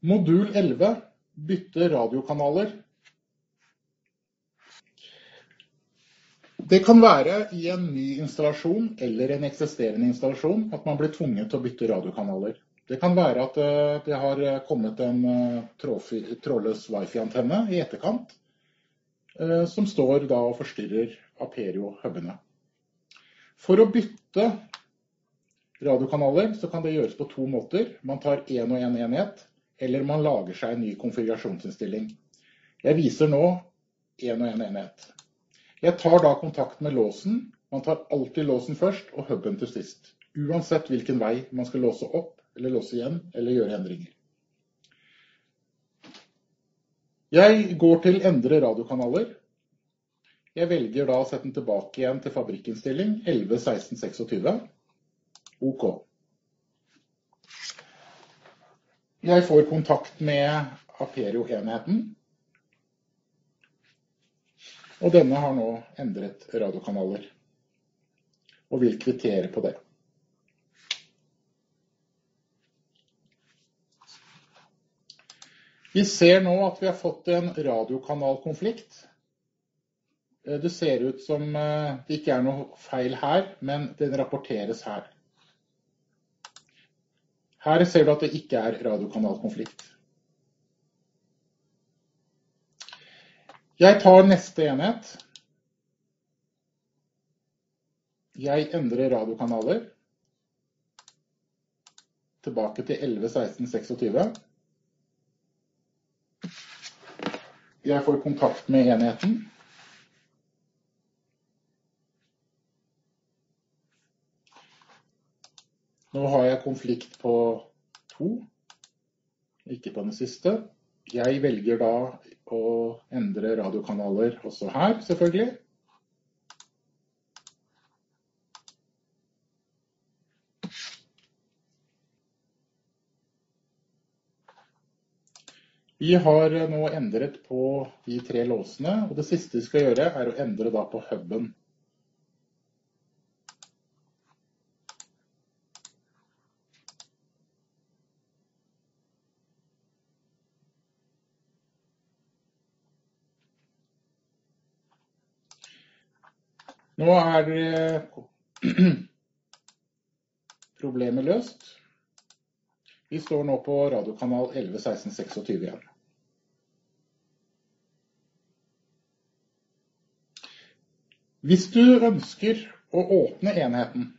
Modul 11 bytte radiokanaler. Det kan være i en ny installasjon eller en eksisterende installasjon at man blir tvunget til å bytte radiokanaler. Det kan være at eh, det har kommet en eh, trådløs wifi-antenne i etterkant, eh, som står da og forstyrrer Aperio-hubene. For å bytte radiokanaler så kan det gjøres på to måter. Man tar én og én en enhet, eller man lager seg en ny konfigurasjonsinnstilling. Jeg viser nå én og én en enhet. Jeg tar da kontakt med låsen. Man tar alltid låsen først og huben til sist. Uansett hvilken vei man skal låse opp eller låse igjen eller gjøre endringer. Jeg går til endre radiokanaler. Jeg velger da å sette den tilbake igjen til fabrikkinnstilling 11 16 26. OK. Jeg får kontakt med Aperio-enheten. Og denne har nå endret radiokanaler. Og vil kvittere på det. Vi ser nå at vi har fått en radiokanalkonflikt. Det ser ut som eh, det ikke er noe feil her, men den rapporteres her. Her ser du at det ikke er radiokanalkonflikt. Jeg tar neste enhet. Jeg endrer radiokanaler. Tilbake til 11, 16, 26. Jeg får kontakt med enheten. Nå har jeg konflikt på to, ikke på den siste. Jeg velger da å endre radiokanaler også her, selvfølgelig. Vi har nå endret på de tre låsene, og det siste vi skal gjøre er å endre på huben. Nå er problemet løst. Vi står nå på radiokanal 11 16 26 igjen. Hvis du ønsker å åpne enheten,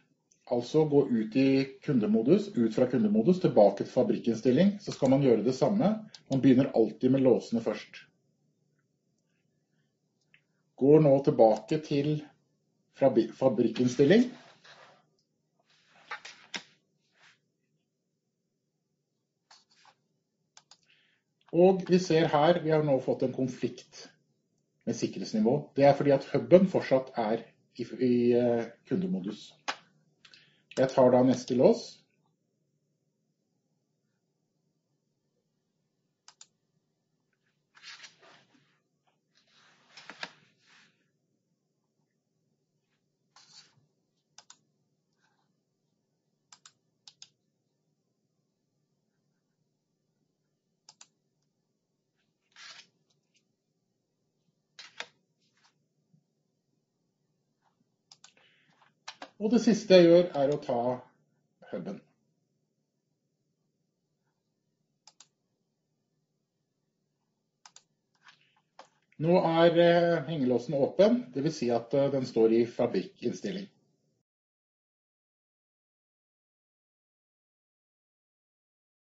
altså gå ut i kundemodus, ut fra kundemodus, tilbake til fabrikkinnstilling, så skal man gjøre det samme. Man begynner alltid med låsene først. Går nå tilbake til fabrikkinnstilling. Og vi ser her, vi har nå fått en konflikt med sikkerhetsnivå. Det er fordi at huben fortsatt er i, i eh, kundemodus. Jeg tar da neste lås. Og det siste jeg gjør, er å ta huben. Nå er eh, hengelåsen åpen, vil si at eh, den står i fabrikkinnstilling.